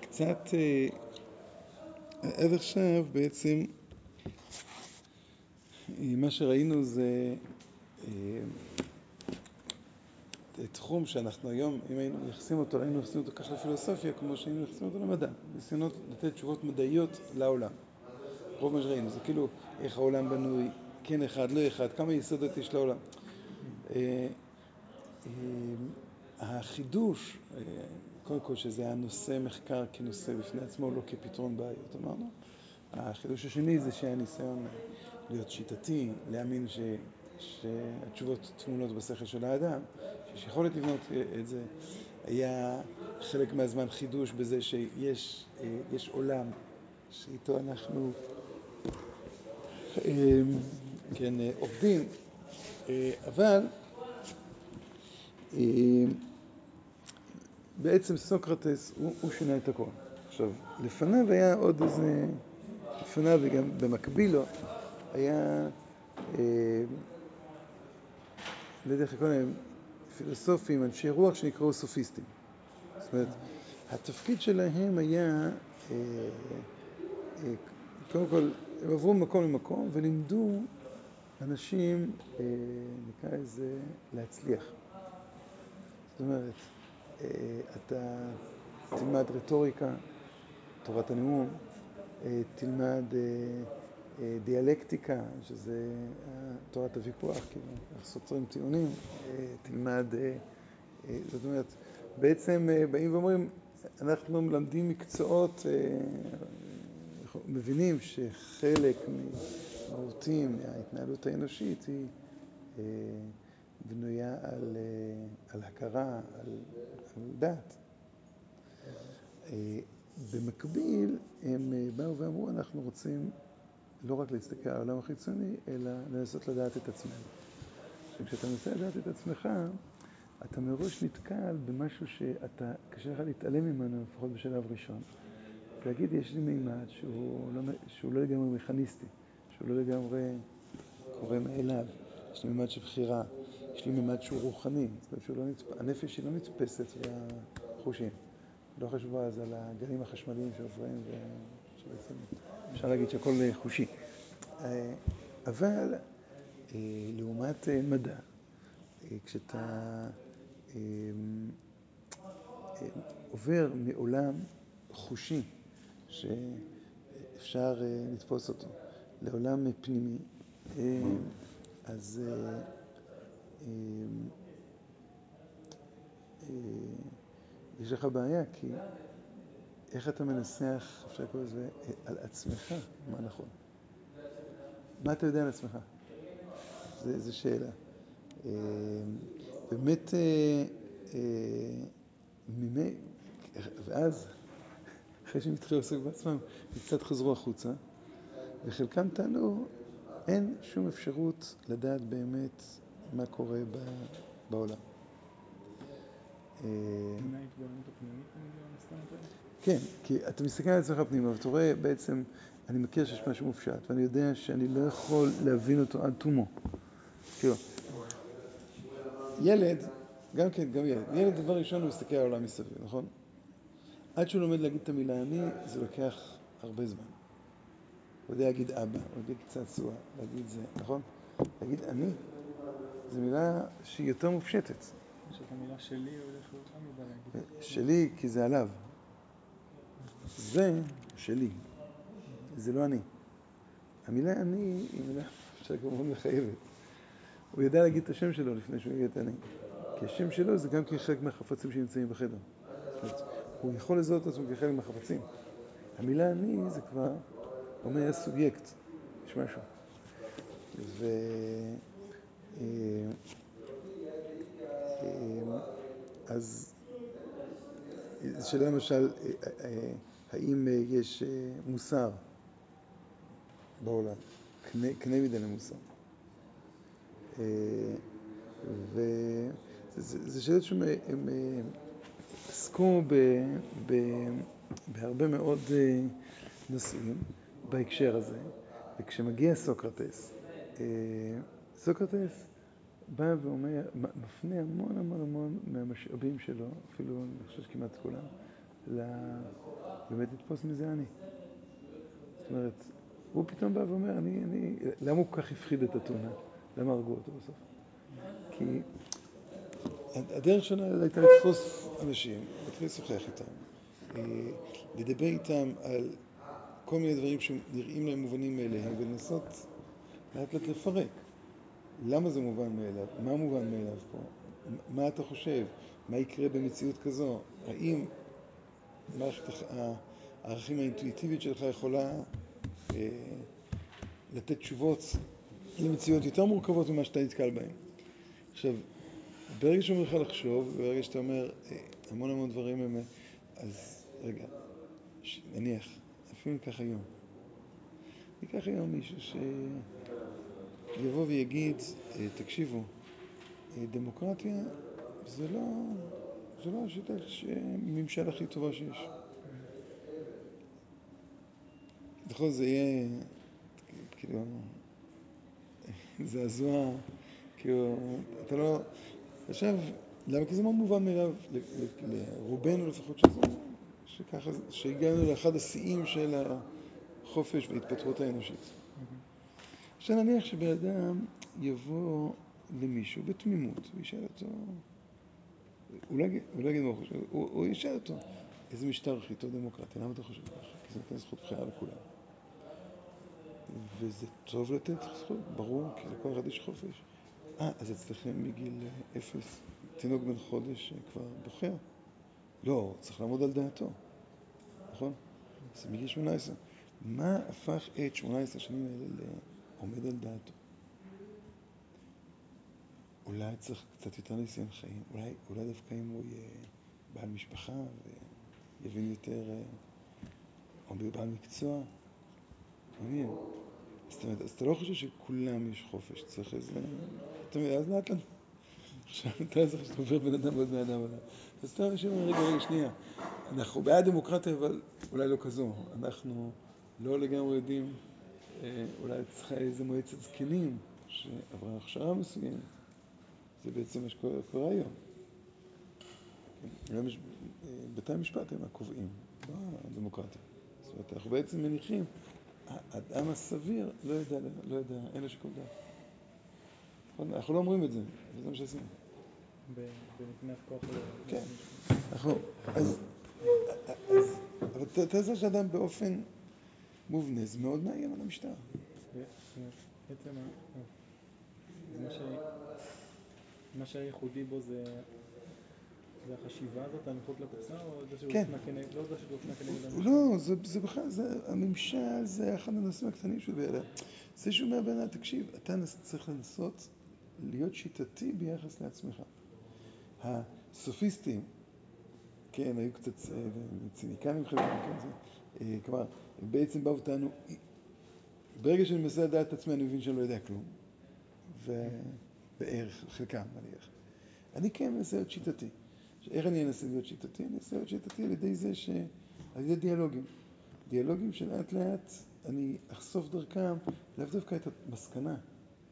קצת, עד עכשיו בעצם מה שראינו זה תחום שאנחנו היום, אם היינו מייחסים אותו, היינו מייחסים אותו כך לפילוסופיה, כמו שהיינו מייחסים אותו למדע, ניסיונות לתת תשובות מדעיות לעולם. רוב מה שראינו, זה כאילו איך העולם בנוי, כן אחד, לא אחד, כמה יסודות יש לעולם. החידוש, קודם כל שזה הנושא מחקר כנושא בפני עצמו, לא כפתרון בעיות, אמרנו. החידוש השני זה שהניסיון להיות שיטתי, להאמין ש... שהתשובות תמונות בשכל של האדם, שיש יכולת לבנות את זה, היה חלק מהזמן חידוש בזה שיש עולם שאיתו אנחנו כן, עובדים, אבל בעצם סוקרטס הוא שינה את הכל. עכשיו, לפניו היה עוד איזה, לפניו וגם במקביל לו, היה לא יודע איך לקרוא להם, פילוסופים, אנשי רוח שנקראו סופיסטים. זאת אומרת, התפקיד שלהם היה, קודם כל, הם עברו ממקום למקום ולימדו אנשים, נקרא לזה, להצליח. זאת אומרת, אתה תלמד רטוריקה, תורת הנאום, תלמד דיאלקטיקה, שזה תורת הוויכוח, כאילו, איך סוצרים טיעונים, תלמד, זאת אומרת, בעצם באים ואומרים, אנחנו מלמדים מקצועות, מבינים שחלק מהותי מההתנהלות האנושית היא בנויה על הכרה, על דת. במקביל, הם באו ואמרו, אנחנו רוצים לא רק להסתכל על העולם החיצוני, אלא לנסות לדעת את עצמנו. וכשאתה מנסה לדעת את עצמך, אתה מראש נתקל במשהו שאתה, קשה לך להתעלם ממנו, לפחות בשלב ראשון. להגיד, יש לי מימד שהוא לא לגמרי מכניסטי, שהוא לא לגמרי קורה מאליו. יש לי מימד של בחירה, יש לי מימד שהוא רוחני, זאת אומרת, הנפש היא לא נתפסת בחושים. לא חשבו אז על הגלים החשמליים שעוברים, ושבעצם אפשר להגיד שהכל חושי. אבל לעומת מדע, כשאתה עובר מעולם חושי, שאפשר לתפוס אותו, לעולם פנימי, אז יש לך בעיה, כי איך אתה מנסח, אפשר לקרוא לזה, על עצמך, מה נכון? מה אתה יודע על עצמך? זו שאלה. באמת, ואז, אחרי שהם התחילו לעסוק בעצמם, הם קצת חזרו החוצה, וחלקם טענו, אין שום אפשרות לדעת באמת מה קורה בעולם. האלה? כן, כי אתה מסתכל על עצמך פנימה, ואתה רואה בעצם, אני מכיר שיש משהו מופשט, ואני יודע שאני לא יכול להבין אותו עד תומו. כאילו, ילד, גם כן, גם ילד, ילד דבר ראשון הוא מסתכל על העולם מסביב, נכון? עד שהוא לומד להגיד את המילה אני, זה לוקח הרבה זמן. הוא יודע להגיד אבא, הוא יודע צעצוע, להגיד זה, נכון? להגיד אני, זו מילה שהיא יותר מופשטת. את המילה שלי. שלי, כי זה עליו. זה שלי, זה לא אני. המילה אני היא מילה מאוד מחייבת. הוא יודע להגיד את השם שלו לפני שהוא יגיד את אני. כי השם שלו זה גם כחלק מהחפצים שנמצאים בחדר. הוא יכול לזהות את עצמו כחלק מהחפצים. המילה אני זה כבר אומר סובייקט, יש משהו. ו... אז שאלה למשל, האם יש מוסר בעולם? קנה מידה למוסר. וזה שאלות שהם עסקו בהרבה מאוד נושאים בהקשר הזה, וכשמגיע סוקרטס, סוקרטס בא ואומר, מפנה המון המון המון מהמשאבים שלו, אפילו אני חושב כמעט כולם, באמת לתפוס מזה אני. זאת אומרת, הוא פתאום בא ואומר, אני, אני, למה הוא כל כך הפחיד את אתונה? למה הרגו אותו בסוף? כי הדרך שלנו הייתה לתפוס אנשים, להתחיל לשוחח איתם, אה, לדבר איתם על כל מיני דברים שנראים להם מובנים מאליהם, ולנסות לאט לאט לפרק. למה זה מובן מאליו? מה מובן מאליו פה? מה אתה חושב? מה יקרה במציאות כזו? האם מערכת הערכים האינטואיטיבית שלך יכולה אה, לתת תשובות למציאות יותר מורכבות ממה שאתה נתקל בהן? עכשיו, ברגע שאומר לך לחשוב, ברגע שאתה אומר אה, המון המון דברים הם... אז רגע, נניח, אפילו ניקח היום. ניקח היום מישהו שיבוא ויגיד, אה, תקשיבו, אה, דמוקרטיה זה לא, זה לא השיטה הממשל הכי טובה שיש. נכון, זה יהיה כאילו זעזוע, כאילו, אתה לא... עכשיו, למה? כי זה מאוד מובן מאליו, לרובנו לפחות שזה, שככה, שהגענו לאחד השיאים של החופש וההתפתחות האנושית. עכשיו נניח שבן אדם יבוא למישהו בתמימות וישאל אותו, הוא לא יגיד מה הוא חושב, הוא ישאל אותו, איזה משטר הכי טוב דמוקרטי, למה אתה חושב ככה? כי זה נותן זכות בחירה לכולם. וזה טוב לתת זכות, ברור, כי לכל אחד יש חופש. אה, אז אצלכם מגיל אפס, תינוק בן חודש כבר בוחר? לא, צריך לעמוד על דעתו, נכון? אז מגיל 18. מה הפך את 18 השנים האלה לעומד על דעתו? אולי צריך קצת יותר ניסיון חיים, אולי, אולי דווקא אם הוא יהיה בעל משפחה ויבין יותר, או בעל מקצוע, מעניין. זאת אומרת, אז אתה לא חושב שכולם יש חופש, צריך איזה... אתה מבין, אז לאט לאט... עכשיו אתה זוכר שאתה עובר בן אדם ועוד בן אדם עליו. אז אתה אומר, רגע, רגע, שנייה. אנחנו בעד דמוקרטיה, אבל אולי לא כזו. אנחנו לא לגמרי יודעים, אה, אולי צריכה איזה מועצת זקנים שעברה הכשרה מסוימת. זה בעצם מה שקורה היום. יש אה, בתי המשפט הם הקובעים, לא הדמוקרטיה. זאת אומרת, אנחנו בעצם מניחים האדם הסביר לא יודע, לא יודע, אין לו שיקול דעת. נכון? אנחנו לא אומרים את זה, וזה מה שעשינו. בנתינת כוח. כן, נכון. אז, אבל יודע שאדם באופן מובנה, זה מאוד מאיים על המשטר. בעצם מה שהיה ייחודי בו זה זה החשיבה הזאת, המחוץ לקופסה, או זה שהוא הופנה כנגד, לא זה שהוא הופנה כנגד הממשל? לא, זה בכלל, הממשל זה אחד הנושאים הקטנים שהוא בידע. זה שהוא אומר בעיניי, תקשיב, אתה צריך לנסות להיות שיטתי ביחס לעצמך. הסופיסטים, כן, היו קצת ציניקנים חלקם, כן, זה, אה, כלומר, הם בעצם באו וטענו, ברגע שאני מנסה לדעת את עצמי, אני מבין שאני לא יודע כלום. ובערך, חלקם, נניח. אני כן מנסה להיות שיטתי. איך אני אנסה להיות שיטתי? אני אנסה להיות שיטתי על ידי זה ש... על ידי דיאלוגים. דיאלוגים שלאט לאט אני אחשוף דרכם לאו דווקא את המסקנה,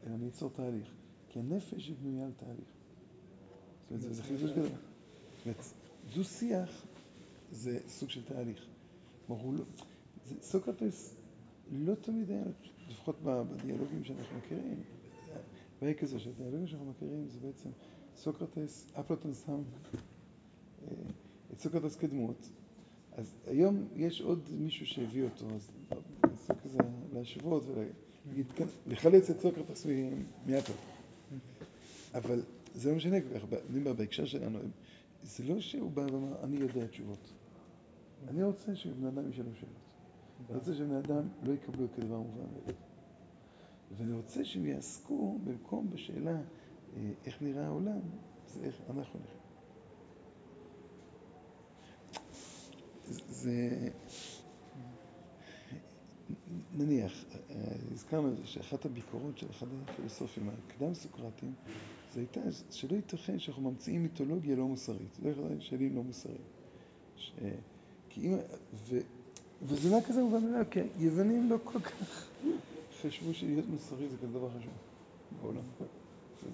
אלא אני אצור תהליך. כי הנפש היא בנויה על תהליך. זאת אומרת, זה חידוש גדול. זאת אומרת, דו שיח זה סוג של תהליך. כלומר, לא... סוקרטס לא תמיד היה, לפחות בדיאלוגים שאנחנו מכירים, הבעיה כזו שהדיאלוגים שאנחנו מכירים זה בעצם סוקרטס, אפלוטון שם את סוקרטס כדמות. אז היום יש עוד מישהו שהביא אותו, אז נעשה כזה להשוות ולהגיד, לחלץ את סוקרטס מאפלוטון. אבל זה לא משנה כל כך, בהקשר שלנו, זה לא שהוא בא ואמר, אני יודע תשובות. אני רוצה שבני אדם ישאלו שאלות. אני רוצה שבני אדם לא יקבלו כדבר מובן מאליו. ואני רוצה שהם יעסקו במקום בשאלה איך נראה העולם, זה איך אנחנו נראים. זה... נניח, הזכרנו שאחת הביקורות של אחד הפילוסופים הקדם סוקרטיים זה הייתה שלא ייתכן שאנחנו ממציאים מיתולוגיה לא מוסרית. זה אחד השאלים לא מוסריים. ש... כי אם... ו... וזה לא כזה מובן מאליו, כי יוונים לא כל כך חשבו שלהיות מוסרי זה כזה דבר חשוב בעולם.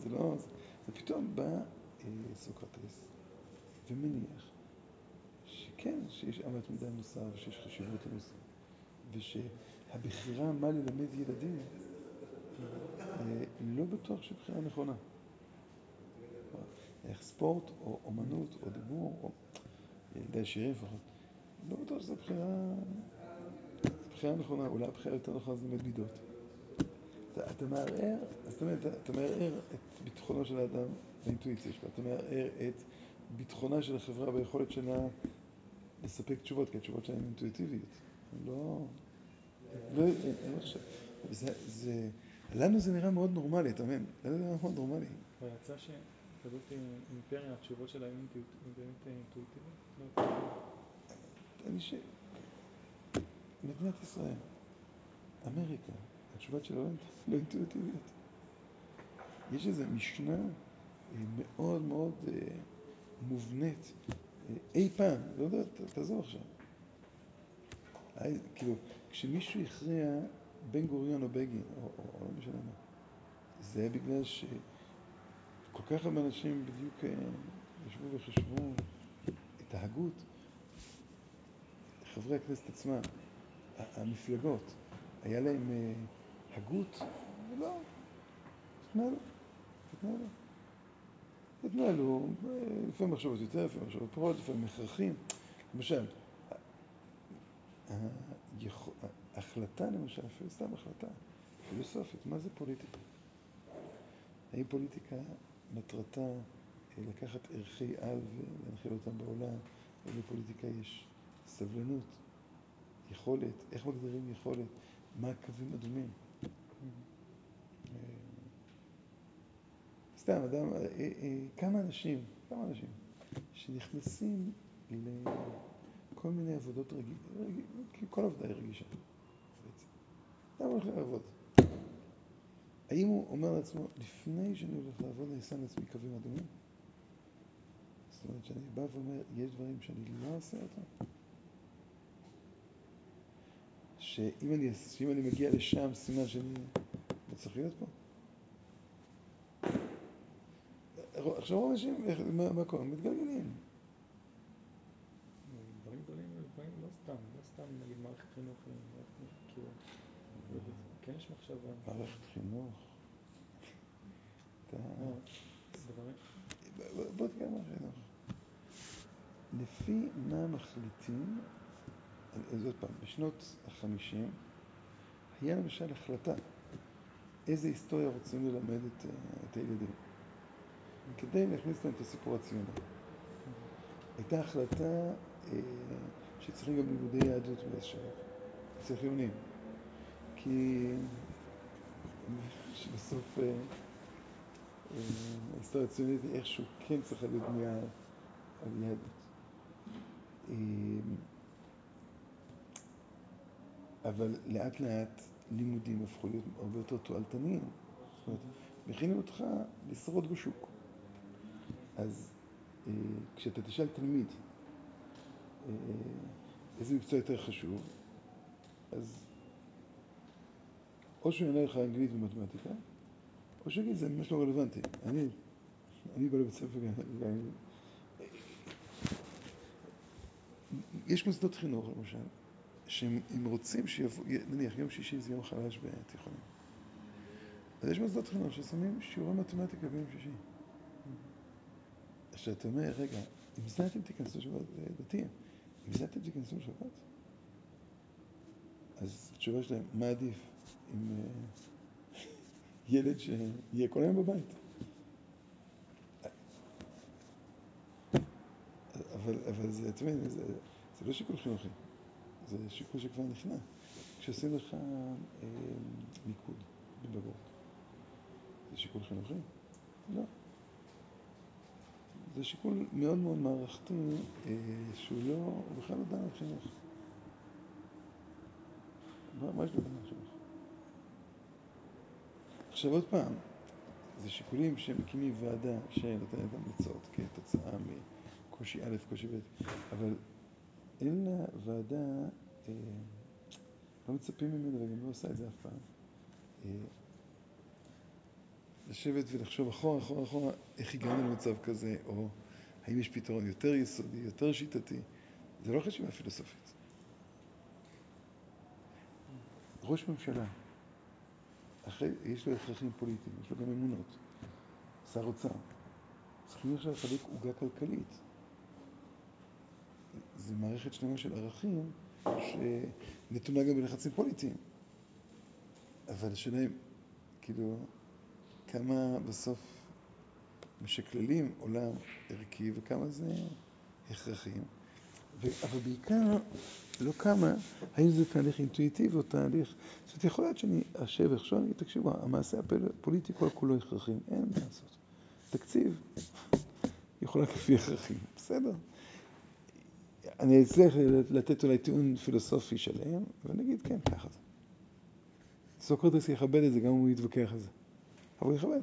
זה לא... ופתאום בא אה, סוקרטס ומניח שכן, שיש אמת מידה מוסר ושיש חשיבות למוסר ושהבחירה מה ללמד ילדים אה, לא בטוח שהיא בחירה נכונה. איך ספורט או אומנות או דיבור או ילדי שירים לפחות לא בטוח שזו בחירה בחירה נכונה, אולי הבחירה יותר נכונה זה ללמד מידות אתה, מערער, זאת אומרת, אתה מערער את ביטחונו של האדם באינטואיציה שלו, אתה מערער את ביטחונה של החברה ביכולת שלה לספק תשובות, כי התשובות שלהם אינטואיטיביות. לא... לא, אין עכשיו. זה, זה, לנו זה נראה מאוד נורמלי, אתה מבין? לנו זה נראה מאוד נורמלי. אבל יצא שכזאת אימפריה, התשובות שלה הן באמת אינטואיטיביות? ש... מדינת ישראל, אמריקה, התשובות שלה לא אינטואיטיביות. יש איזו משנה מאוד מאוד מובנית אי פעם, לא יודע, תעזוב עכשיו. כאילו, כשמישהו הכריע בן גוריון או בגין, או, או, או לא משנה מה, זה היה בגלל שכל כך הרבה אנשים בדיוק ישבו וחשבו את ההגות, חברי הכנסת עצמם, המפלגות, היה להם הגות, ולא, התנהלו, התנהלו. התנהלו, לפעמים מחשבות יותר, לפעמים מחשבות פחות, לפעמים מכרחים. למשל, ההחלטה למשל, אפילו סתם החלטה פילוסופית, מה זה פוליטיקה? האם פוליטיקה מטרתה לקחת ערכי על ולהנחיל אותם בעולם? לפוליטיקה יש סבלנות, יכולת, איך מגדירים יכולת, מה הקווים אדומים? סתם, אדם, אה, אה, כמה אנשים, כמה אנשים, שנכנסים לכל מיני עבודות רגילות, כי כל עבודה היא רגישה בעצם. אדם הולך לעבוד. האם הוא אומר לעצמו, לפני שאני הולך לעבוד, אני שם לעצמי קווים אדומים? זאת אומרת שאני בא ואומר, יש דברים שאני לא אעשה אותם? שאם אני, שאם אני מגיע לשם, סימן שאני לא צריך להיות פה? עכשיו אנשים, מה קורה? מתגלגלים. דברים גדולים, דברים לא סתם, לא סתם נגיד מערכת חינוך, כאילו, כן יש מחשבה. מערכת חינוך? לא, בוא תקרא מערכת חינוך. לפי מה מחליטים, אז עוד פעם, בשנות החמישים היה למשל החלטה איזה היסטוריה רוצים ללמד את הילדים. כדי להכניס להם את הסיפור הציוני. הייתה החלטה אה, שצריכים גם לימודי יהדות באיזשהו אצל חיונים. כי שבסוף אה, אה, ההיסטוריה הציונית איכשהו כן צריכה להיות בנייה על יהדות. אה, אבל לאט לאט לימודים הפכו להיות הרבה יותר תועלתניים. זאת אומרת, מכינים אותך לשרוד בשוק. אז אה, כשאתה תשאל תלמיד אה, איזה מקצוע יותר חשוב, אז או שהוא יענה לך אנגלית ומתמטיקה, או שהוא יגיד, זה ממש לא רלוונטי. אני, אני בא לבית ספר. יש מוסדות חינוך, למשל, שהם רוצים שיבוא, נניח, יום שישי זה יום חלש בתיכונים. אז יש מוסדות חינוך ששמים שיעורי מתמטיקה ביום שישי. שאתה אומר, רגע, עם זה אתם תיכנסו לשבת דתיים, עם זה אתם תיכנסו לשבת? אז התשובה שלהם, מה עדיף? עם uh, ילד שיהיה כל היום בבית. אבל, אבל זה, אתם יודעים, זה, זה לא שיקול חינוכי, זה שיקול שכבר נכנע. כשעושים לך אה, מיקוד בבגרות, זה שיקול חינוכי? לא. זה שיקול מאוד מאוד מערכתי, אה, שהוא לא, הוא בכלל לא דן על חינוך. מה יש לדן על חינוך? עכשיו עוד פעם, זה שיקולים שמקימים ועדה שנותנת המלצות כתוצאה מקושי א', קושי ב', אבל אין לה ועדה, אה, לא מצפים ממנו וגם לא עושה את זה אף פעם, אה, לשבת ולחשוב אחורה, אחורה, אחורה, איך הגענו למצב כזה, או האם יש פתרון יותר יסודי, יותר שיטתי. זה לא חשיבה פילוסופית. ראש ממשלה, אחרי, יש לו הכרחים פוליטיים, יש לו גם אמונות. שר אוצר. צריכים עכשיו לחלק עוגה כלכלית. זו מערכת שלמה של ערכים שנתונה גם בלחצים פוליטיים. אבל השאלה היא, כאילו, כמה בסוף משקללים עולם ערכי וכמה זה הכרחים. אבל בעיקר, לא כמה, האם זה תהליך אינטואיטיבי או תהליך... זאת אומרת, יכול להיות שאני אשב ואחשוב, אני אגיד, תקשיבו, המעשה הפוליטי כל כולו הכרחים, אין מה לעשות. תקציב יכול רק לפי הכרחים, בסדר. אני אצליח לתת אולי טיעון פילוסופי שלם, ונגיד, כן, ככה זה. סוקרטס יכבד את זה, גם אם הוא יתווכח על זה. אבל הוא יכבד.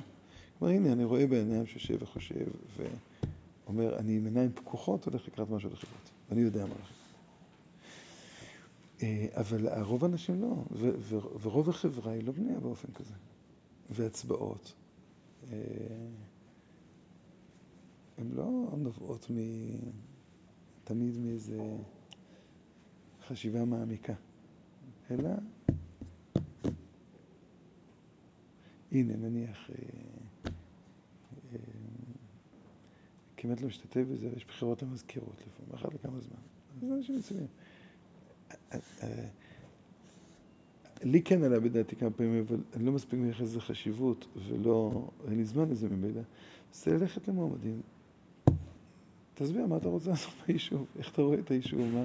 כלומר, הנה, אני רואה בעיניים שיושב וחושב, ואומר, אני עם עיניים פקוחות הולך לקראת משהו לחברות. ואני יודע מה הולך אה, אבל הרוב האנשים לא, ורוב החברה היא לא בנויה באופן כזה. והצבעות, אה, הן לא נובעות מ... תמיד מאיזה חשיבה מעמיקה, אלא הנה, נניח, אה, אה, כמעט לא משתתף בזה, יש בחירות המזכירות לפעמים, אחת לכמה זמן. זה אנשים מצויים. אה, לי כן עלה בדעתי כמה פעמים, אבל אני לא מספיק מייחס לזה חשיבות, ולא, אין לי זמן לזה ממילא, זה ללכת למועמדים. תסביר מה אתה רוצה לעשות ביישוב, איך אתה רואה את היישוב, מה,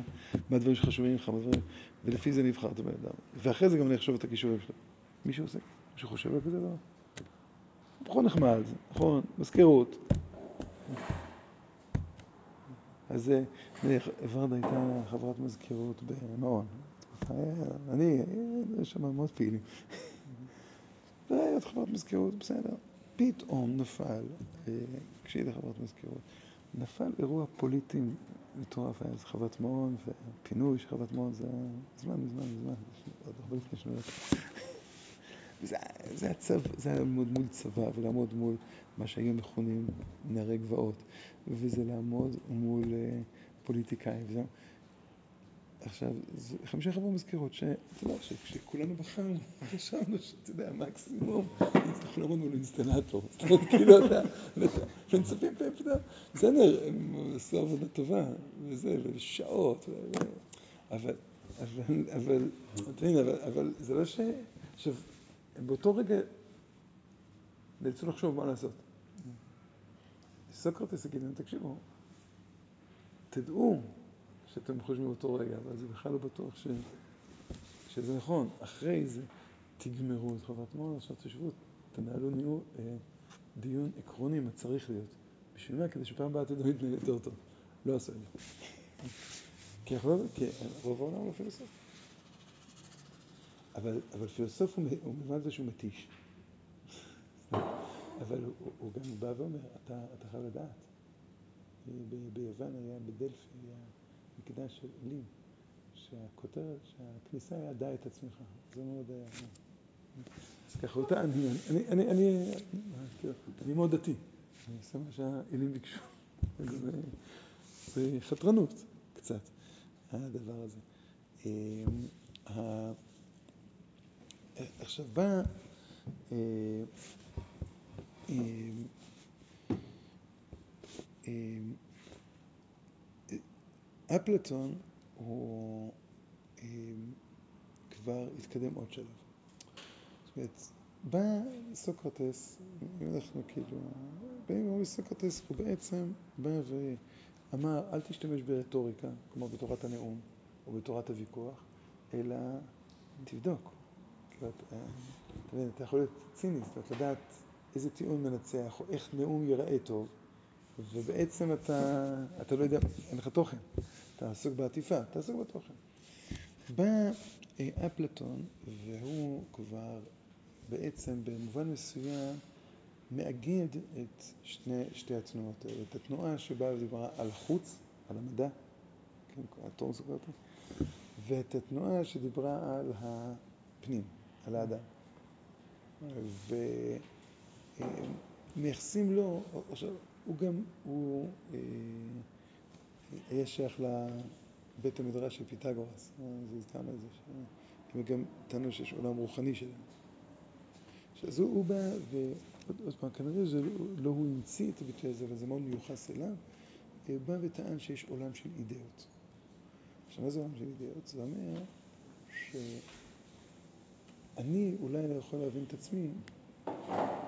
מה הדברים שחשובים לך, מה דברים, ולפי זה נבחרת בן אדם. ואחרי זה גם נחשוב את הכישורים שלו. מישהו עושה מישהו חושב על כזה דבר? בחור נחמד, נכון, מזכירות. אז ורדה הייתה חברת מזכירות במעון. אני, יש שם מאוד פעילים. והייתה חברת מזכירות, בסדר. פתאום נפל, אה, כשהיא הייתה חברת מזכירות, נפל אירוע פוליטי מטורף, היה איזה חברת מעון, והפינוי של חברת מעון זה זמן, מזמן, מזמן, עוד הרבה לפני שנויות. זה, היה לעמוד מול צבא ולעמוד מול מה שהיו מכונים נערי גבעות, וזה לעמוד מול uh, פוליטיקאים. עכשיו, חמישה חברי מזכירות, שאתה יודע, שכולנו בחרנו, חשבנו שאתה יודע, מקסימום, אנחנו לא מול אינסטלטור, זאת אומרת, כאילו, אתה, פתאום, בסדר, הם עשו עבודה טובה, וזה, ושעות, אבל, אבל, אבל, אבל זה לא ש... עכשיו, באותו רגע נאלצו לחשוב מה לעשות. סוקרטס יגיד להם, תקשיבו, תדעו שאתם חושבים באותו רגע, אבל זה בכלל לא בטוח ש... שזה נכון. אחרי זה תגמרו את חוות מון, עכשיו תשבו, תנהלו ניהול, אה, דיון עקרוני מה צריך להיות. בשביל מה? כדי שפעם הבאה תדעו להתנהל יותר טוב. לא עשו את זה. כי אנחנו לא, כי רוב העולם לא פילוסוף. אבל, אבל פילוסוף הוא, הוא מלבד זה שהוא מתיש. אבל הוא, הוא גם בא ואומר, אתה, אתה חייב לדעת. ביוון היה, בדלפי היה מקדש של אלים, שהכותרת, שהכניסה היה דע את עצמך. זה מאוד היה... אז ככה אותה, אני, אני, אני, אני, אני מאוד דתי. אני מה שהאלים ביקשו. זה חתרנות, קצת, הדבר הזה. עכשיו בא אה, אפלטון הוא כבר התקדם עוד שלב. זאת אומרת, בא סוקרטס, אם אנחנו כאילו, באים ואומרים סוקרטס, הוא בעצם בא ואמר, אל תשתמש ברטוריקה, כמו בתורת הנאום או בתורת הוויכוח, אלא תבדוק. מבין, אתה יכול להיות ציני, זאת אומרת, לדעת איזה טיעון מנצח, או איך נאום ייראה טוב, ובעצם אתה, אתה לא יודע, אין לך תוכן. אתה עסוק בעטיפה, אתה עסוק בתוכן. בא אה, אפלטון, והוא כבר בעצם במובן מסוים מאגד את שני, שתי התנועות האלה. את התנועה שבאה ודיברה על החוץ, על המדע, כן, התור סוקרטי, ואת התנועה שדיברה על הפנים. על האדם. מייחסים לו, עכשיו, הוא גם, הוא היה שייך לבית המדרש של פיתגורס, זה הזכרנו את זה, הם גם טענו שיש עולם רוחני שלהם. אז הוא בא, ועוד פעם, כנראה זה לא הוא המציא את הביטוי הזה, אבל זה מאוד מיוחס אליו, הוא בא וטען שיש עולם של אידאות. עכשיו, מה זה עולם של אידאות? זה אומר שאני אולי לא יכול להבין את עצמי,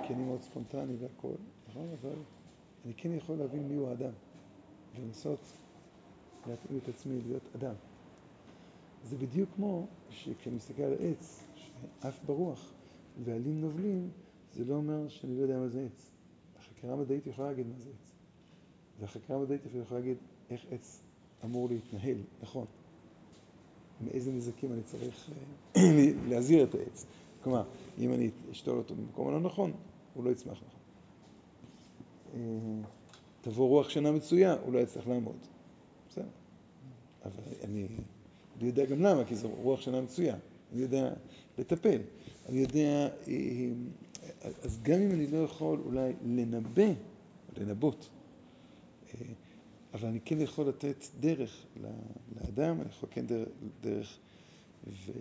כי אני מאוד ספונטני והכל, נכון? אבל אני כן יכול להבין מיהו האדם, ולנסות להתאים את עצמי להיות אדם. זה בדיוק כמו שכשאני מסתכל על עץ, שעף ברוח, ועלים נובלים, זה לא אומר שאני לא יודע מה זה עץ. החקירה המדעית יכולה להגיד מה זה עץ. והחקירה המדעית אפילו יכולה להגיד איך עץ אמור להתנהל, נכון. מאיזה נזקים אני צריך אה, להזהיר את העץ. כלומר, אם אני אשתול אותו במקום הלא נכון, הוא לא יצמח נכון. אה, תבוא רוח שינה מצויה, הוא לא יצטרך לעמוד. בסדר. אבל אני, אני יודע גם למה, כי זו רוח שינה מצויה. אני יודע לטפל. אני יודע, אה, אז גם אם אני לא יכול אולי לנבא, לנבות, אבל אני כן יכול לתת דרך לאדם, אני יכול כן דרך, ו,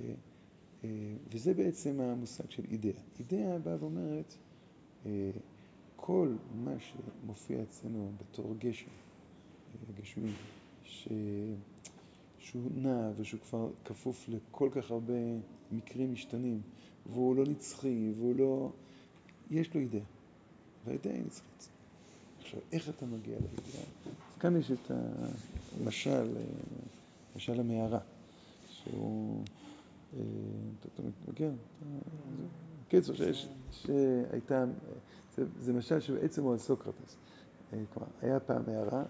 וזה בעצם המושג של אידאה. אידאה באה ואומרת, כל מה שמופיע אצלנו בתור גשם, גשמי, ש... שהוא נע ושהוא כבר כפוף לכל כך הרבה מקרים משתנים, והוא לא נצחי, והוא לא... יש לו אידאה, והאידאה היא נצחית. עכשיו, איך אתה מגיע? אז כאן יש את המשל, משל המערה, שהוא, אה, אתה מגיע, קיצור, שהייתה, זה משל שבעצם הוא על סוקרטס. אה, כלומר, היה פעם מערה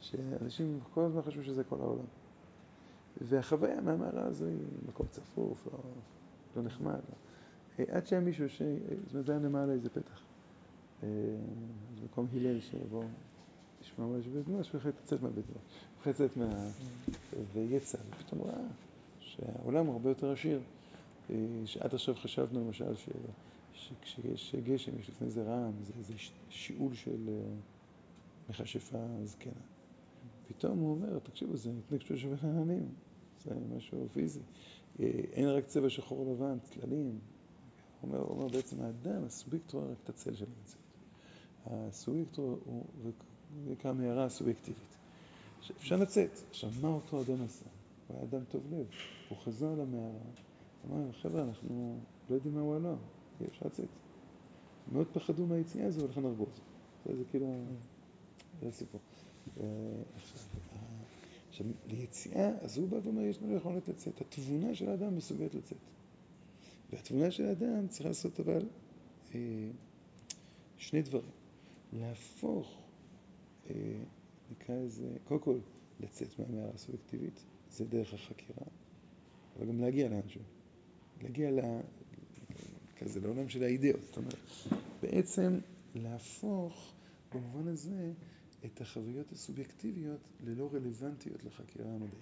שאנשים כל הזמן חשבו שזה כל העולם. והחוויה מהמערה הזו היא מקום צפוף, לא, לא נחמד. לא. עד שהיה מישהו ש... זאת אומרת, זה היה למעלה איזה פתח. במקום הלל שיבוא, ישמע משהו, ממש הוא החליט לצאת מהבית, הוא החליט לצאת מה... ויצא, ופתאום ראה שהעולם הוא הרבה יותר עשיר. שעד עכשיו חשבנו למשל שכשיש גשם יש לפני זה רעם, זה, זה שיעול של מכשפה זקנה. פתאום הוא אומר, תקשיבו, זה התנגשות של העננים, זה משהו פיזי. אין רק צבע שחור לבן, צללים. הוא אומר, הוא אומר בעצם האדם, הסובייקט רואה רק את הצל של המציאות. הסובייקט הוא, נקרא מערה סובייקטיבית. אפשר לצאת. עכשיו, מה אותו אדם עשה? הוא היה אדם טוב לב. הוא חזר למערה, אמר, חבר'ה, אנחנו לא יודעים מהו העולם, אי אפשר לצאת. מאוד פחדו מהיציאה הזו, ולכן הרגו את זה. כאילו, זה הסיפור. עכשיו, ליציאה, אז הוא בא ואומר, יש לנו יכולת לצאת. התבונה של האדם מסוגלת לצאת. והתבונה של האדם צריכה לעשות אבל שני דברים. להפוך, אה, נקרא לזה, קודם כל לצאת מהמערה הסובייקטיבית, זה דרך החקירה, אבל גם להגיע לאנשהו, להגיע. כזה לעולם של האידאות, זאת אומרת, בעצם להפוך במובן הזה את החוויות הסובייקטיביות ללא רלוונטיות לחקירה המדעית,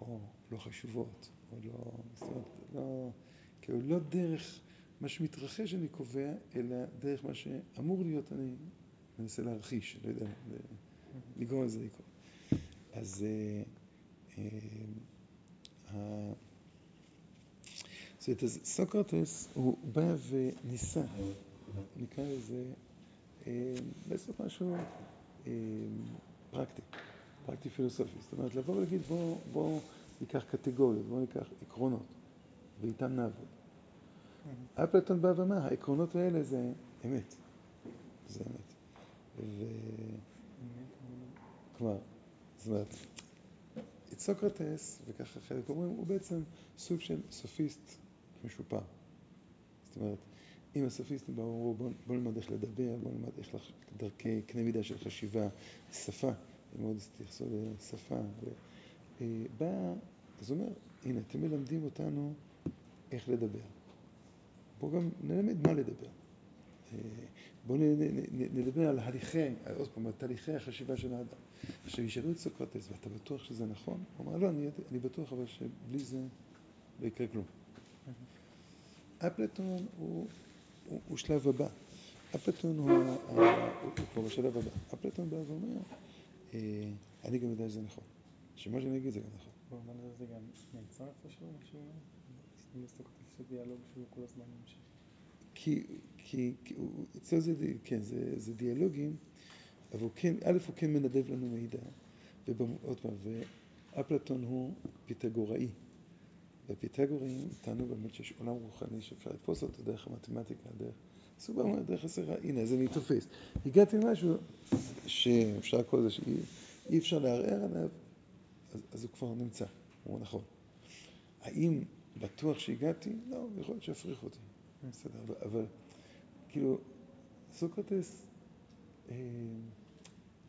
או לא חשובות, או לא, זאת אומרת, לא, כאילו לא דרך מה שמתרחש אני קובע, אלא דרך מה שאמור להיות אני מנסה להרחיש, לא יודע, לגרום לזה לקרות. אז זאת אומרת, סוקרטס הוא בא וניסה, נקרא לזה, לעשות משהו פרקטי, פרקטי פילוסופי. זאת אומרת, לבוא ולהגיד בואו ניקח קטגוריות, בואו ניקח עקרונות, ואיתם נעבוד. אפלטון בא ואמר, העקרונות האלה זה אמת. זה אמת. ו... כלומר, זאת אומרת, את סוקרטס, וככה חלק אומרים, הוא בעצם סוג של סופיסט משופר. זאת אומרת, אם הסופיסטים באו, אמרו, בואו נלמד איך לדבר, בואו נלמד איך דרכי קנה מידה של חשיבה, שפה, הם מאוד התייחסו לשפה. ובא, אז הוא אומר, הנה, אתם מלמדים אותנו איך לדבר. בואו גם נלמד מה לדבר. בואו נדבר על הליכי, עוד פעם, על תהליכי החשיבה של האדם. עכשיו ישאלו את סוקרטס, ואתה בטוח שזה נכון? הוא אמר, לא, אני, אני בטוח, אבל שבלי זה לא יקרה כלום. אפלטון הוא הוא, הוא שלב הבא. אפלטון הוא, הוא כבר בשלב הבא. אפלטון בא ואומר, אה, אני גם יודע שזה נכון. שמה שאני אגיד זה גם נכון. במובן הזה זה גם נעצר איפשהו, לסוקרטס יש דיאלוג שהוא כל הזמן ממשיך. כי, כי, כי אצלו זה, כן, זה, זה דיאלוגים, אבל הוא כן, א', הוא כן מנדב לנו מידע, ועוד פעם, ואפלטון הוא פיתגוראי. והפיתגוראים טענו באמת שיש עולם רוחני שאפשר לתפוס אותו דרך המתמטיקה, דרך... אומר, דרך הסרה, הנה, אז אני תופס. הגעתי למשהו שאפשר כל זה שאי אפשר לערער עליו, אז, אז הוא כבר נמצא, הוא נכון. האם בטוח שהגעתי? לא, יכול להיות שיפריך אותי. בסדר, אבל, אבל כאילו, סוקרטס, אה,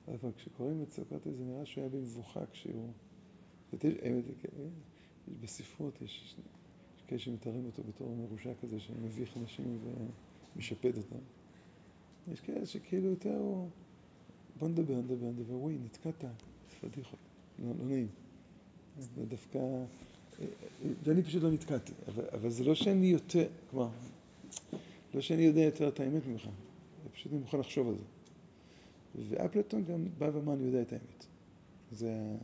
אבל כשקוראים את סוקרטס זה נראה שהוא היה במבוכה כשהוא... בספרות יש, כאלה שמתארים אותו בתור מרושע כזה שמביך אנשים ומשפד אותם. יש כאלה שכאילו יותר הוא... בוא נדבר, נדבר, נדבר, וואי, נתקעת, פדיחות, לא, לא נעים. זה דווקא... ואני פשוט לא נתקעתי, אבל, אבל זה לא שאני יותר, כלומר, לא שאני יודע יותר את האמת ממך, פשוט אני מוכן לחשוב על זה. ואפלטון גם בא ואמר, אני יודע את האמת. זה...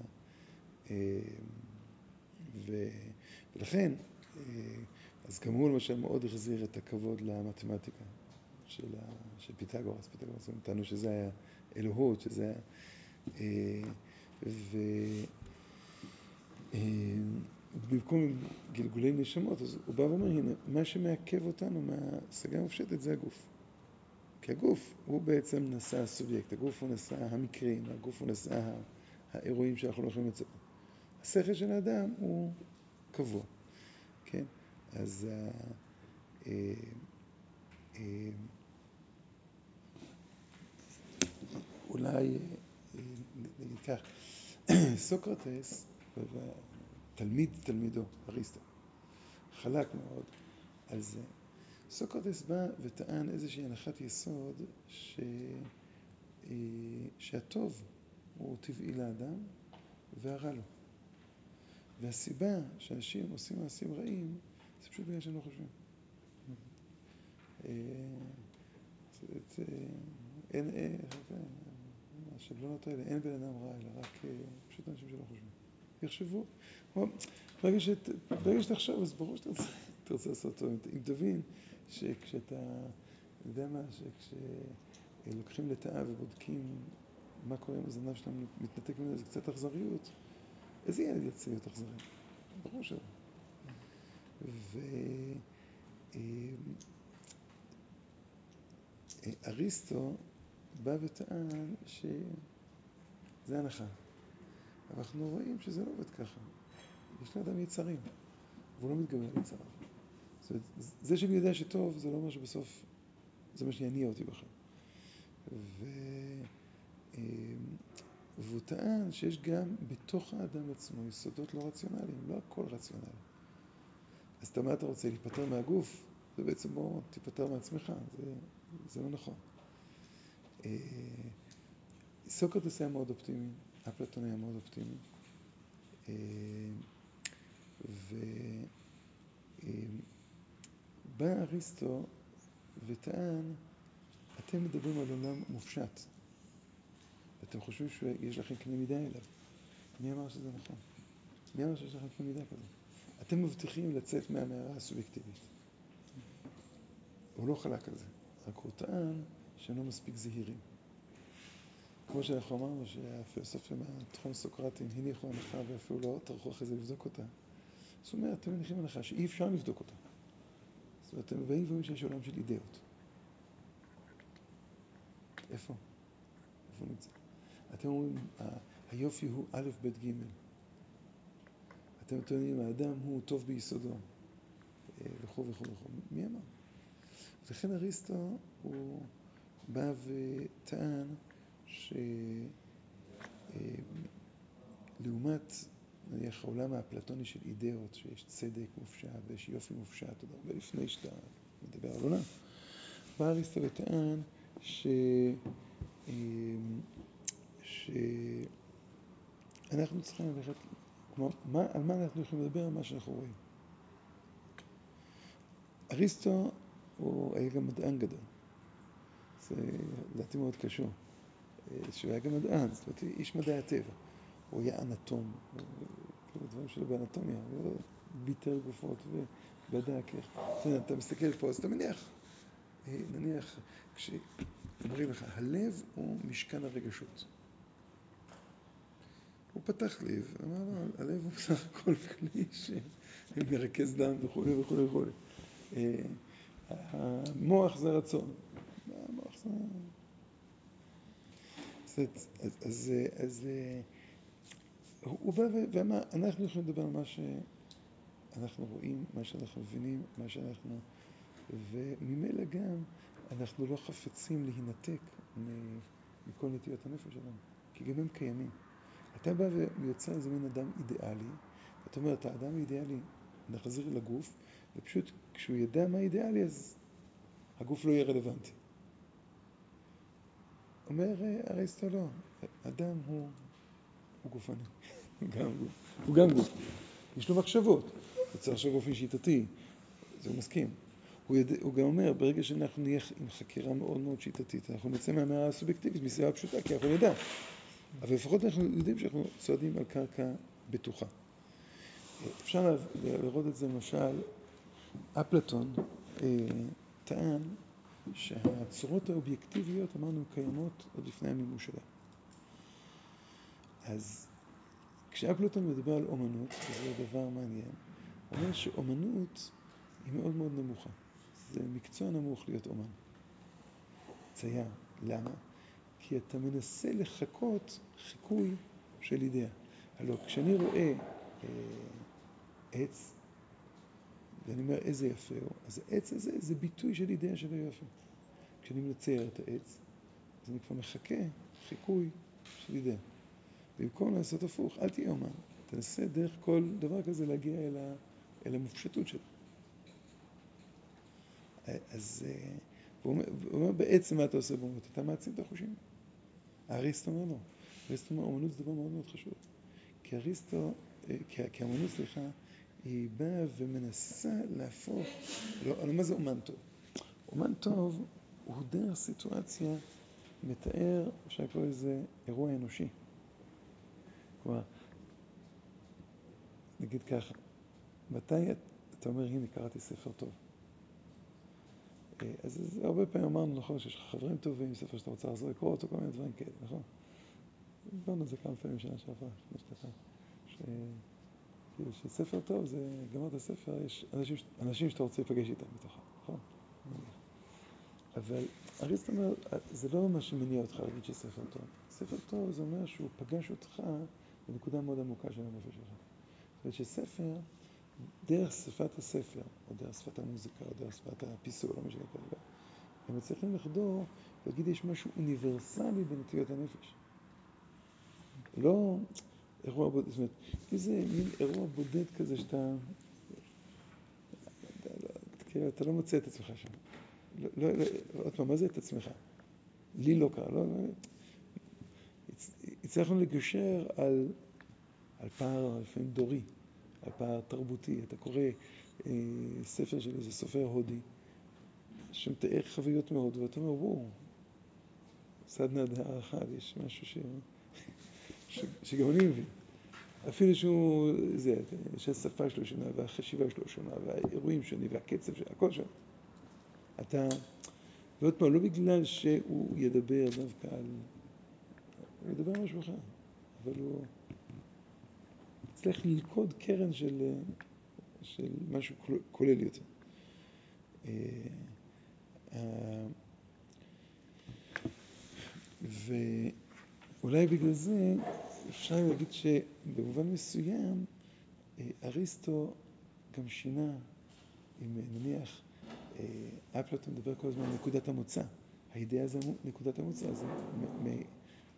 אה, ו... ולכן, אה, אז גם הוא למשל מאוד החזיר את הכבוד למתמטיקה של, ה... של פיתגורס. פיתגורס הם טענו שזה היה אלוהות, שזה היה... אה, ו... במקום גלגולי נשמות, אז הוא בא ואומר, הנה, מה שמעכב אותנו מההשגה המופשטת זה הגוף. כי הגוף הוא בעצם נשא הסובייקט, הגוף הוא נשא המקרים, הגוף הוא נשא האירועים שאנחנו לא יכולים לצפות. השכל של האדם הוא קבוע, כן? אז אה, אה, אה, אולי נגיד כך, סוקרטס, תלמיד תלמידו, אריסטו, חלק מאוד על זה. סוקרטס בא וטען איזושהי הנחת יסוד ש... שהטוב הוא טבעי לאדם והרע לו. והסיבה שאנשים עושים מעשים רעים זה פשוט בגלל שהם לא חושבים. אין, השבלונות האלה, אין בן אדם רע, אלא רק פשוט אנשים שלא חושבים. יחשבו, ברגע שתחשוב, אז ברור שאתה רוצה לעשות טוב. אם תבין שכשאתה, אני יודע מה, שכשלוקחים לטאה ובודקים מה קורה עם הזנב שלנו, מתנתק ממנו איזה קצת אכזריות, איזה ילד יצא להיות אכזרי? ברור שלא. ואריסטו בא וטען שזה הנחה. אבל אנחנו רואים שזה לא עובד ככה. יש לאדם יצרים, והוא לא מתגבר על יצריו. זאת אומרת, זה שאני יודע שטוב, זה לא אומר שבסוף זה מה שיניע אותי בכלל. והוא טען שיש גם בתוך האדם עצמו יסודות לא רציונליים, לא הכל רציונלי. אז אתה מה אתה רוצה, להיפטר מהגוף? זה בעצם בוא תיפטר מעצמך, זה, זה לא נכון. אה, סוקרטס היה מאוד אופטימי, אפלטון היה מאוד אופטימי. אה, ובא אה, אריסטו וטען, אתם מדברים על עולם מופשט. ואתם חושבים שיש לכם קנה מידה אליו. מי אמר שזה נכון? מי אמר שיש לכם קנה מידה כזה? אתם מבטיחים לצאת מהמערה הסובייקטיבית. הוא לא חלק על זה, רק הוא טען שהם לא מספיק זהירים. כמו שאנחנו אמרנו שהפילוסופים מהתחום סוקרטיים הניחו הנחה ואפילו לא טרחו אחרי זה לבדוק אותה. זאת אומרת, אתם מניחים הנחה שאי אפשר לבדוק אותה. זאת אומרת, אתם באים ואומרים שיש עולם של אידאות. איפה? איפה נמצא? אתם אומרים, היופי הוא א', ב', ג'. אתם טוענים, האדם הוא טוב ביסודו, אה, וכו' וכו' וכו'. מי אמר? לכן אריסטו הוא בא וטען שלעומת, אה, נניח, העולם האפלטוני של אידאות, שיש צדק מופשט ויש יופי מופשט, עוד הרבה לפני שאתה מדבר על עולם, בא אריסטו וטען ש... אה, שאנחנו צריכים ללכת, כלומר, מה, על מה אנחנו יכולים לדבר? על מה שאנחנו רואים. אריסטו הוא היה גם מדען גדול. זה לדעתי מאוד קשור. שהוא היה גם מדען, זאת אומרת, איש מדעי הטבע. הוא היה אנטום, כאילו דברים שלו באנטומיה, הוא ביטר גופות ובדק איך. אתה מסתכל פה, אז אתה מניח, נניח, כשאומרים לך, הלב הוא משכן הרגשות. הוא פתח לי ואמר לו, הלב הוא בסך הכל כלי שמרכז דם וכולי וכולי וכולי. המוח זה רצון. המוח זה... אז, אז, אז הוא בא ואמר, אנחנו יכולים לדבר על מה שאנחנו רואים, מה שאנחנו מבינים, מה שאנחנו... וממילא גם אנחנו לא חפצים להינתק מכל נטיות הנפש שלנו, כי גם הם קיימים. אתה בא ויוצא איזה מין אדם אידיאלי, ואתה אומר, אתה אדם אידיאלי, נחזיר לגוף, ופשוט כשהוא ידע מה אידיאלי, אז הגוף לא יהיה רלוונטי. אומר אריסטו לא, אדם הוא, הוא גופני, הוא גם גוף. יש לו מחשבות, הוא צריך לחשוב באופן שיטתי, זה הוא מסכים. הוא, יד... הוא גם אומר, ברגע שאנחנו נהיה עם חקירה מאוד מאוד שיטתית, אנחנו נצא מהמאה הסובייקטיבית מסיבה פשוטה, כי אנחנו נדע. אבל לפחות אנחנו יודעים שאנחנו צועדים על קרקע בטוחה. אפשר לראות את זה למשל, אפלטון אה, טען שהצורות האובייקטיביות, אמרנו, קיימות עוד לפני המימוש שלהן. אז כשאפלטון מדבר על אומנות, וזה דבר מעניין, הוא אומר שאומנות היא מאוד מאוד נמוכה. זה מקצוע נמוך להיות אומן. צייר. למה? כי אתה מנסה לחכות חיקוי של אידאה. הלוא כשאני רואה אה, עץ, ואני אומר איזה יפה הוא, אז העץ הזה זה ביטוי של אידאה שלו יפה. כשאני מצייר את העץ, אז אני כבר מחכה חיקוי של אידאה. במקום לעשות הפוך, אל תהיה אומן. תנסה דרך כל דבר כזה להגיע אל, ה, אל המופשטות שלו. אז אה, הוא אומר, בעצם מה אתה עושה באומנות? אתה מעצים את החושים. אריסטו אומר לא. אריסטו אומר, אומנות זה דבר מאוד מאוד חשוב. כי אריסטו, אה, כי האמנות, סליחה, היא באה ומנסה להפוך, לא, לא מה זה אומן טוב? אומן טוב הוא דרך סיטואציה מתאר, אפשר לקרוא לזה אירוע אנושי. כלומר, נגיד ככה, מתי אתה אומר, הנה, קראתי ספר טוב? אה, אז, הרבה פעמים אמרנו, נכון, שיש לך חברים טובים, ספר שאתה רוצה לחזור לקרוא אותו, כל מיני דברים כאלה, נכון? דיברנו על זה כמה פעמים שנה שעברה, לפני שנתיים. כאילו שספר טוב זה, גמרת ספר, יש אנשים, אנשים שאתה רוצה להיפגש איתם בתוכה, נכון? אבל אריסט אומר, זה לא מה שמניע אותך להגיד שספר טוב. ספר טוב זה אומר שהוא פגש אותך בנקודה מאוד עמוקה של הנפש שלך. זאת אומרת שספר, דרך שפת הספר, או דרך שפת המוזיקה, או דרך שפת הפיסול, לא משנה כרגע, הם מצליחים לחדור ולהגיד יש משהו אוניברסלי בנטיות הנפש. לא אירוע בודד, זאת אומרת, איזה מין אירוע בודד כזה שאתה, כאילו, אתה לא מוצא את עצמך שם. לא, לא, לא, עוד פעם, מה זה את עצמך? לי לא קרה, לא, לא. הצלחנו לגשר על, על פער לפעמים דורי, פער תרבותי. אתה קורא אה, ספר של איזה סופר הודי, שמתאר חוויות מאוד, ואתה אומר, וואו, סדנה דהר אחד, יש משהו ש... ש... שגם אני מבין. אפילו שהוא, זה, שהשפה שלו שונה, והחשיבה שלו שונה, והאירועים שונים, והקצב שלו, הכל שם. אתה, ועוד פעם, לא בגלל שהוא ידבר דווקא על... הוא ידבר על משהו אחר, אבל הוא צריך ללכוד קרן של, של משהו כולל יותר. אה, אה, ואולי בגלל זה אפשר להגיד שבמובן מסוים אה, אריסטו גם שינה, אם נניח אפלטון מדבר כל הזמן על נקודת המוצא, האידאה זה נקודת המוצא, זה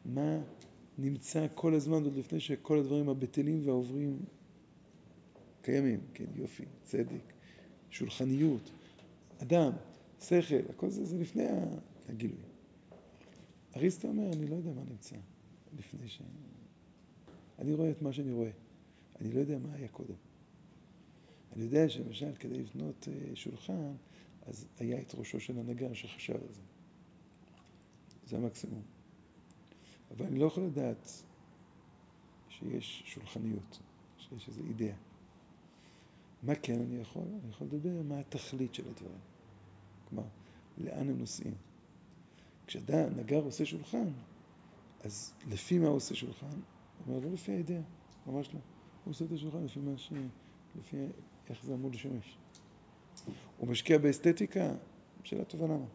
מה נמצא כל הזמן עוד לפני שכל הדברים הבטלים והעוברים קיימים, כן, יופי, צדק, שולחניות, אדם, שכל, הכל זה, זה לפני הגילוי. אריסטו אומר, אני לא יודע מה נמצא לפני ש... אני רואה את מה שאני רואה. אני לא יודע מה היה קודם. אני יודע שלמשל, כדי לבנות אה, שולחן, אז היה את ראשו של הנגר שחשב על זה. זה המקסימום. אבל אני לא יכול לדעת שיש שולחניות, שיש איזו אידאה. מה כן אני יכול? אני יכול לדבר מה התכלית של הדברים. כלומר, לאן הם נוסעים. כשאדם, נגר עושה שולחן, אז לפי מה הוא עושה שולחן? הוא אומר, לא לפי האידאה, ממש לא. הוא עושה את השולחן לפי מה ש... לפי איך זה אמור לשמש. הוא משקיע באסתטיקה, שאלה טובה למה.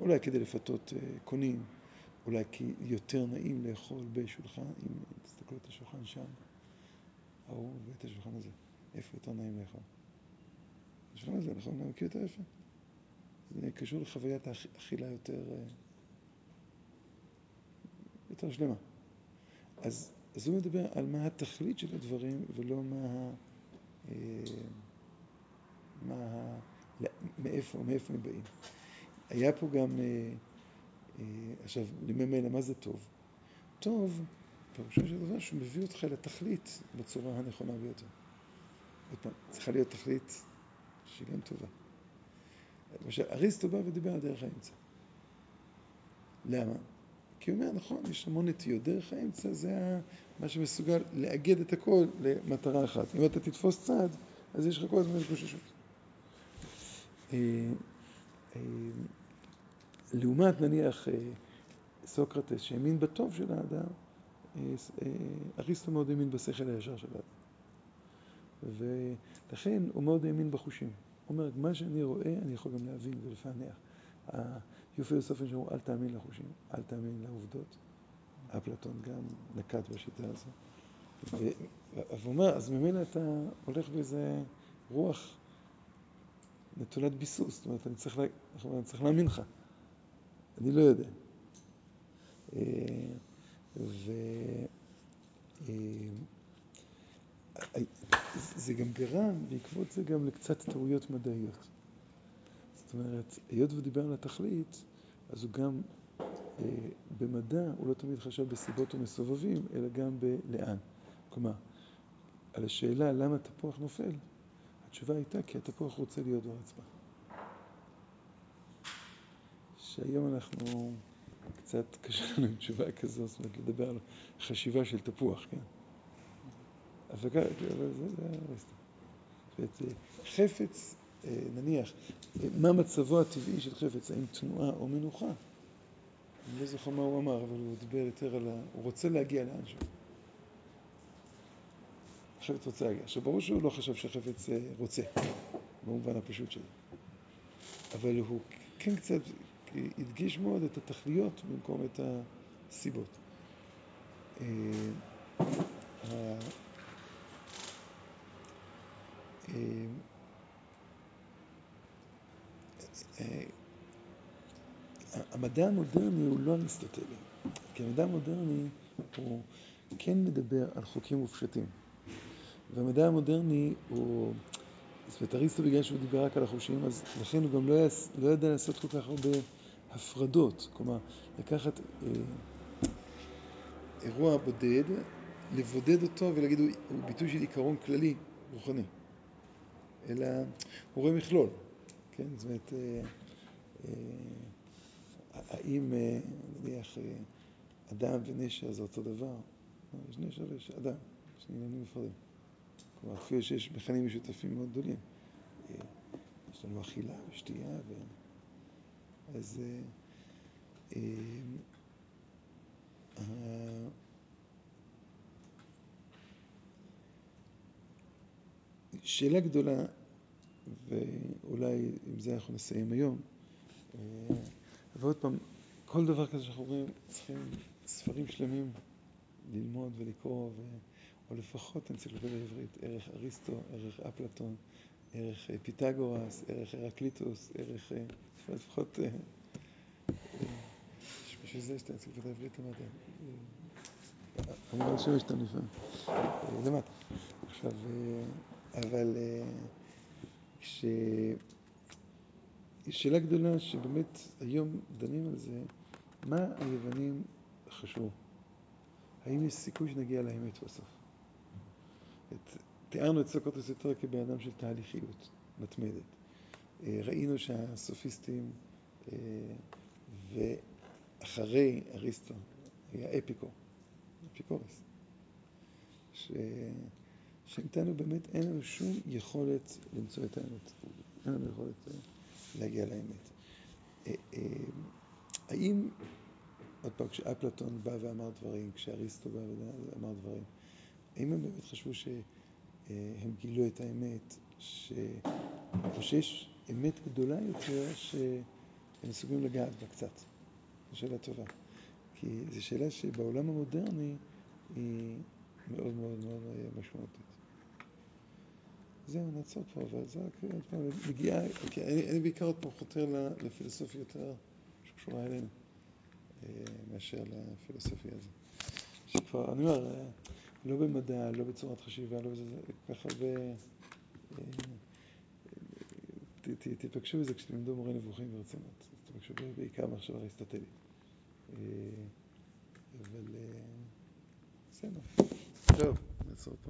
אולי כדי לפתות uh, קונים, אולי כי יותר נעים לאכול בשולחן, אם תסתכלו את השולחן שם, ההוא ואת השולחן הזה, איפה יותר נעים לאכול? השולחן הזה, נכון? אני מכיר יותר יפה. זה קשור לחוויית האכילה יותר, uh, יותר שלמה. אז, אז הוא מדבר על מה התכלית של הדברים ולא מה... Uh, מה, מאיפה, מאיפה הם באים. היה פה גם, אה, אה, עכשיו, לממילא, מה זה טוב? טוב, פירושו של דבר שהוא מביא אותך לתכלית בצורה הנכונה ביותר. עוד פעם, צריכה להיות תכלית שהיא גם טובה. למשל, אריסטו בא ודיבר על דרך האמצע. למה? כי הוא אומר, נכון, יש המון נטיות. דרך האמצע זה מה שמסוגל לאגד את הכל למטרה אחת. אם אתה תתפוס צעד, אז יש לך כל הזמן התגוששות. אה, אה, לעומת נניח אה, סוקרטס שהאמין בטוב של האדם, אריסטו מאוד האמין בשכל הישר של האדם. ולכן הוא מאוד האמין בחושים. הוא אומר, מה שאני רואה אני יכול גם להבין ולפענח. היו פילוסופים שאמרו, אל תאמין לחושים, אל תאמין לעובדות. אפלטון גם נקט בשיטה הזו. והוא אומר, אז ממילא אתה הולך באיזה רוח נטולת ביסוס, זאת אומרת, אני צריך, לה, אני צריך להאמין לך. אני לא יודע. אה, ו... אה, זה גם גרם, בעקבות זה גם לקצת טעויות מדעיות. זאת אומרת, היות ודיבר על התכלית, אז הוא גם, אה, במדע, הוא לא תמיד חשב בסיבות ומסובבים, אלא גם בלאן. כלומר, על השאלה למה תפוח נופל, התשובה הייתה כי התפוח רוצה להיות ברצפה. שהיום אנחנו, קצת קשה לנו עם תשובה כזו, זאת אומרת, לדבר על חשיבה של תפוח, כן? אבל זה, זאת אומרת, חפץ, אה, נניח, מה מצבו הטבעי של חפץ, האם תנועה או מנוחה? אני לא זוכר מה הוא אמר, אבל הוא דיבר יותר על ה... הוא רוצה להגיע לאנשהו. החפץ רוצה להגיע. עכשיו, ברור שהוא לא חשב שהחפץ אה, רוצה, במובן הפשוט שלו. אבל הוא כן קצת הדגיש מאוד את התכליות במקום את הסיבות. אה, אה, המדע המודרני הוא לא אריסטוטלי, כי המדע המודרני הוא כן מדבר על חוקים מופשטים. והמדע המודרני הוא, זאת אומרת, אריסטו בגלל שהוא דיבר רק על החושים, אז לכן הוא גם לא, יס, לא ידע לעשות כל כך הרבה הפרדות. כלומר, לקחת אה, אירוע בודד, לבודד אותו ולהגיד הוא, ביטוי של עיקרון כללי, רוחני. אלא הוא רואה מכלול, כן? זאת אומרת, אה, אה, האם, אה, נניח, אה, אדם ונשר זה אותו דבר? יש נשר ויש אדם, שני עניינים נפרדים. כלומר, אפילו שיש מכנים משותפים מאוד גדולים. אה, יש לנו אכילה ושתייה, ו... אז אה, אה, שאלה גדולה, ואולי עם זה אנחנו נסיים היום, ועוד פעם, כל דבר כזה שאנחנו רואים, צריכים ספרים שלמים ללמוד ולקרוא, ו... או לפחות אנציקלופדיה עברית, ערך אריסטו, ערך אפלטון, ערך אה, פיתגורס, ערך הרקליטוס, ערך, אה, לפחות, אה, בשביל זה יש את האנציקלופדיה העברית למטה. אני אומר שם שאתה לפעמים, למטה. עכשיו, אבל כש... שאלה גדולה שבאמת היום דנים על זה, מה היוונים חשבו? האם יש סיכוי שנגיע לאמת בסוף? את, תיארנו את סוקרטס יותר כבן אדם של תהליכיות מתמדת. ראינו שהסופיסטים, ואחרי אריסטו, היה אפיקו, אפיקורס, שאיתנו באמת אין לנו שום יכולת למצוא את האמת, אין לנו יכולת להגיע לאמת. האם, עוד פעם, כשאפלטון בא ואמר דברים, כשאריסטו בא ואמר דברים, האם הם באמת חשבו שהם גילו את האמת, שיש אמת גדולה יותר שהם מסוגלים לגעת בה קצת? זו שאלה טובה. כי זו שאלה שבעולם המודרני היא מאוד מאוד מאוד משמעותית. זהו, נעצור פה, אבל זה רק עוד פעם מגיעה, אני בעיקר עוד פעם חותר לפילוסופיה יותר שקשורה אלינו, מאשר לפילוסופיה הזו. שכבר, אני אומר, לא במדע, לא בצורת חשיבה, לא בזה, כל כך הרבה... תפגשו בזה כשתלמדו מורה נבוכים ברצינות, תפגשו בעיקר מחשבה אריסטוטלית. אבל בסדר, טוב, נעצור פה.